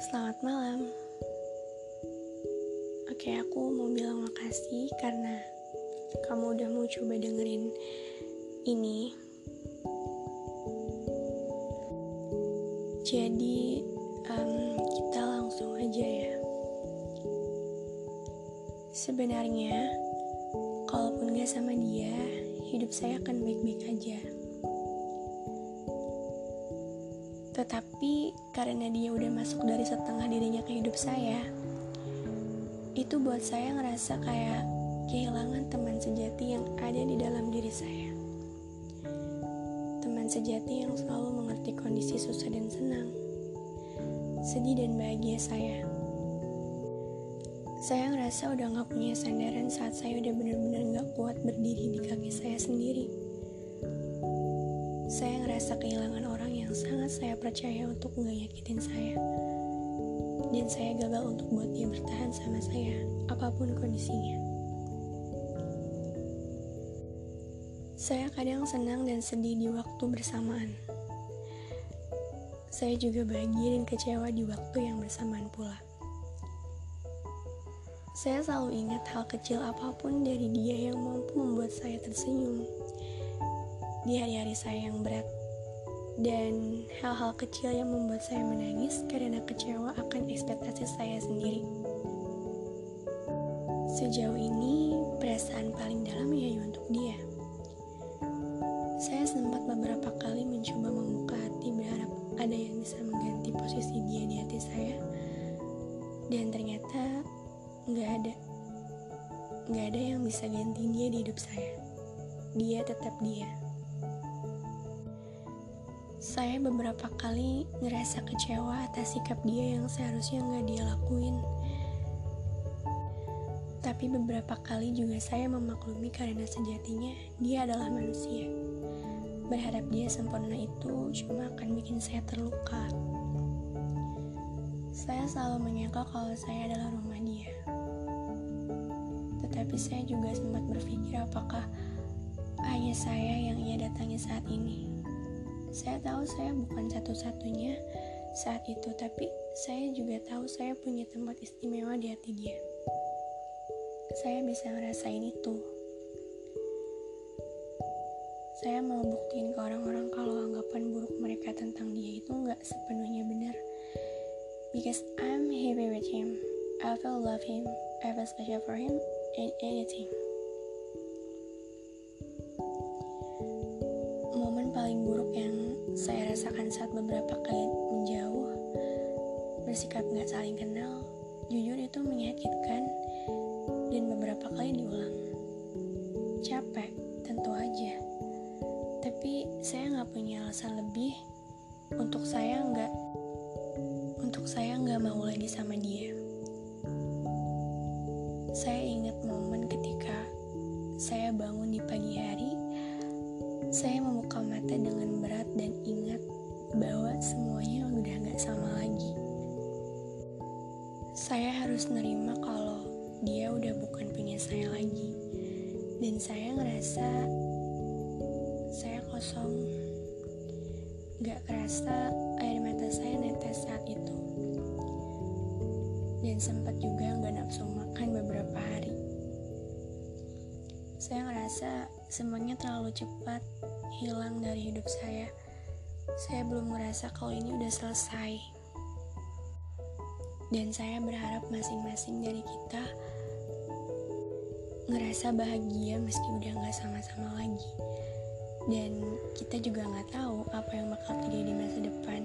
Selamat malam. Oke, aku mau bilang makasih karena kamu udah mau coba dengerin ini. Jadi, um, kita langsung aja ya. Sebenarnya, kalaupun gak sama dia, hidup saya akan baik-baik aja. Tetapi karena dia udah masuk dari setengah dirinya ke hidup saya, itu buat saya ngerasa kayak kehilangan teman sejati yang ada di dalam diri saya. Teman sejati yang selalu mengerti kondisi susah dan senang, sedih dan bahagia saya. Saya ngerasa udah gak punya sandaran saat saya udah bener-bener gak kuat berdiri di kaki saya sendiri. Saya ngerasa kehilangan orang yang sangat saya percaya untuk gak nyakitin saya. Dan saya gagal untuk buat dia bertahan sama saya, apa pun kondisinya. Saya kadang senang dan sedih di waktu bersamaan. Saya juga bahagia dan kecewa di waktu yang bersamaan pula. Saya selalu ingat hal kecil apa pun dari dia yang mampu membuat saya tersenyum di hari-hari saya yang berat dan hal-hal kecil yang membuat saya menangis karena kecewa akan ekspektasi saya sendiri. Sejauh ini, perasaan paling dalam ya untuk dia. Saya sempat beberapa kali mencoba membuka hati berharap ada yang bisa mengganti posisi dia di hati saya. Dan ternyata nggak ada. Nggak ada yang bisa ganti dia di hidup saya. Dia tetap dia. Saya beberapa kali ngerasa kecewa atas sikap dia yang seharusnya nggak dia lakuin. Tapi beberapa kali juga saya memaklumi karena sejatinya dia adalah manusia. Berharap dia sempurna itu cuma akan bikin saya terluka. Saya selalu menyangka kalau saya adalah rumah dia. Tetapi saya juga sempat berpikir apakah hanya saya yang ia datangi saat ini. Saya tahu saya bukan satu-satunya saat itu, tapi saya juga tahu saya punya tempat istimewa di hati dia. Saya bisa ngerasain itu. Saya mau buktiin ke orang-orang kalau anggapan buruk mereka tentang dia itu nggak sepenuhnya benar. Because I'm happy with him. I feel love him. I feel special for him and anything. Paling buruk yang saya rasakan saat beberapa kali menjauh, bersikap nggak saling kenal, jujur itu menyakitkan dan beberapa kali diulang. Capek, tentu aja tapi saya nggak punya alasan lebih untuk saya nggak untuk saya nggak mau lagi sama dia. Saya ingat momen ketika saya bangun mata dengan berat dan ingat bahwa semuanya udah nggak sama lagi. Saya harus nerima kalau dia udah bukan punya saya lagi, dan saya ngerasa saya kosong. Gak kerasa air mata saya netes saat itu. Dan sempat juga gak nafsu makan beberapa hari. Saya ngerasa semuanya terlalu cepat hilang dari hidup saya. Saya belum merasa kalau ini udah selesai. Dan saya berharap masing-masing dari kita ngerasa bahagia meski udah gak sama-sama lagi dan kita juga nggak tahu apa yang bakal terjadi di masa depan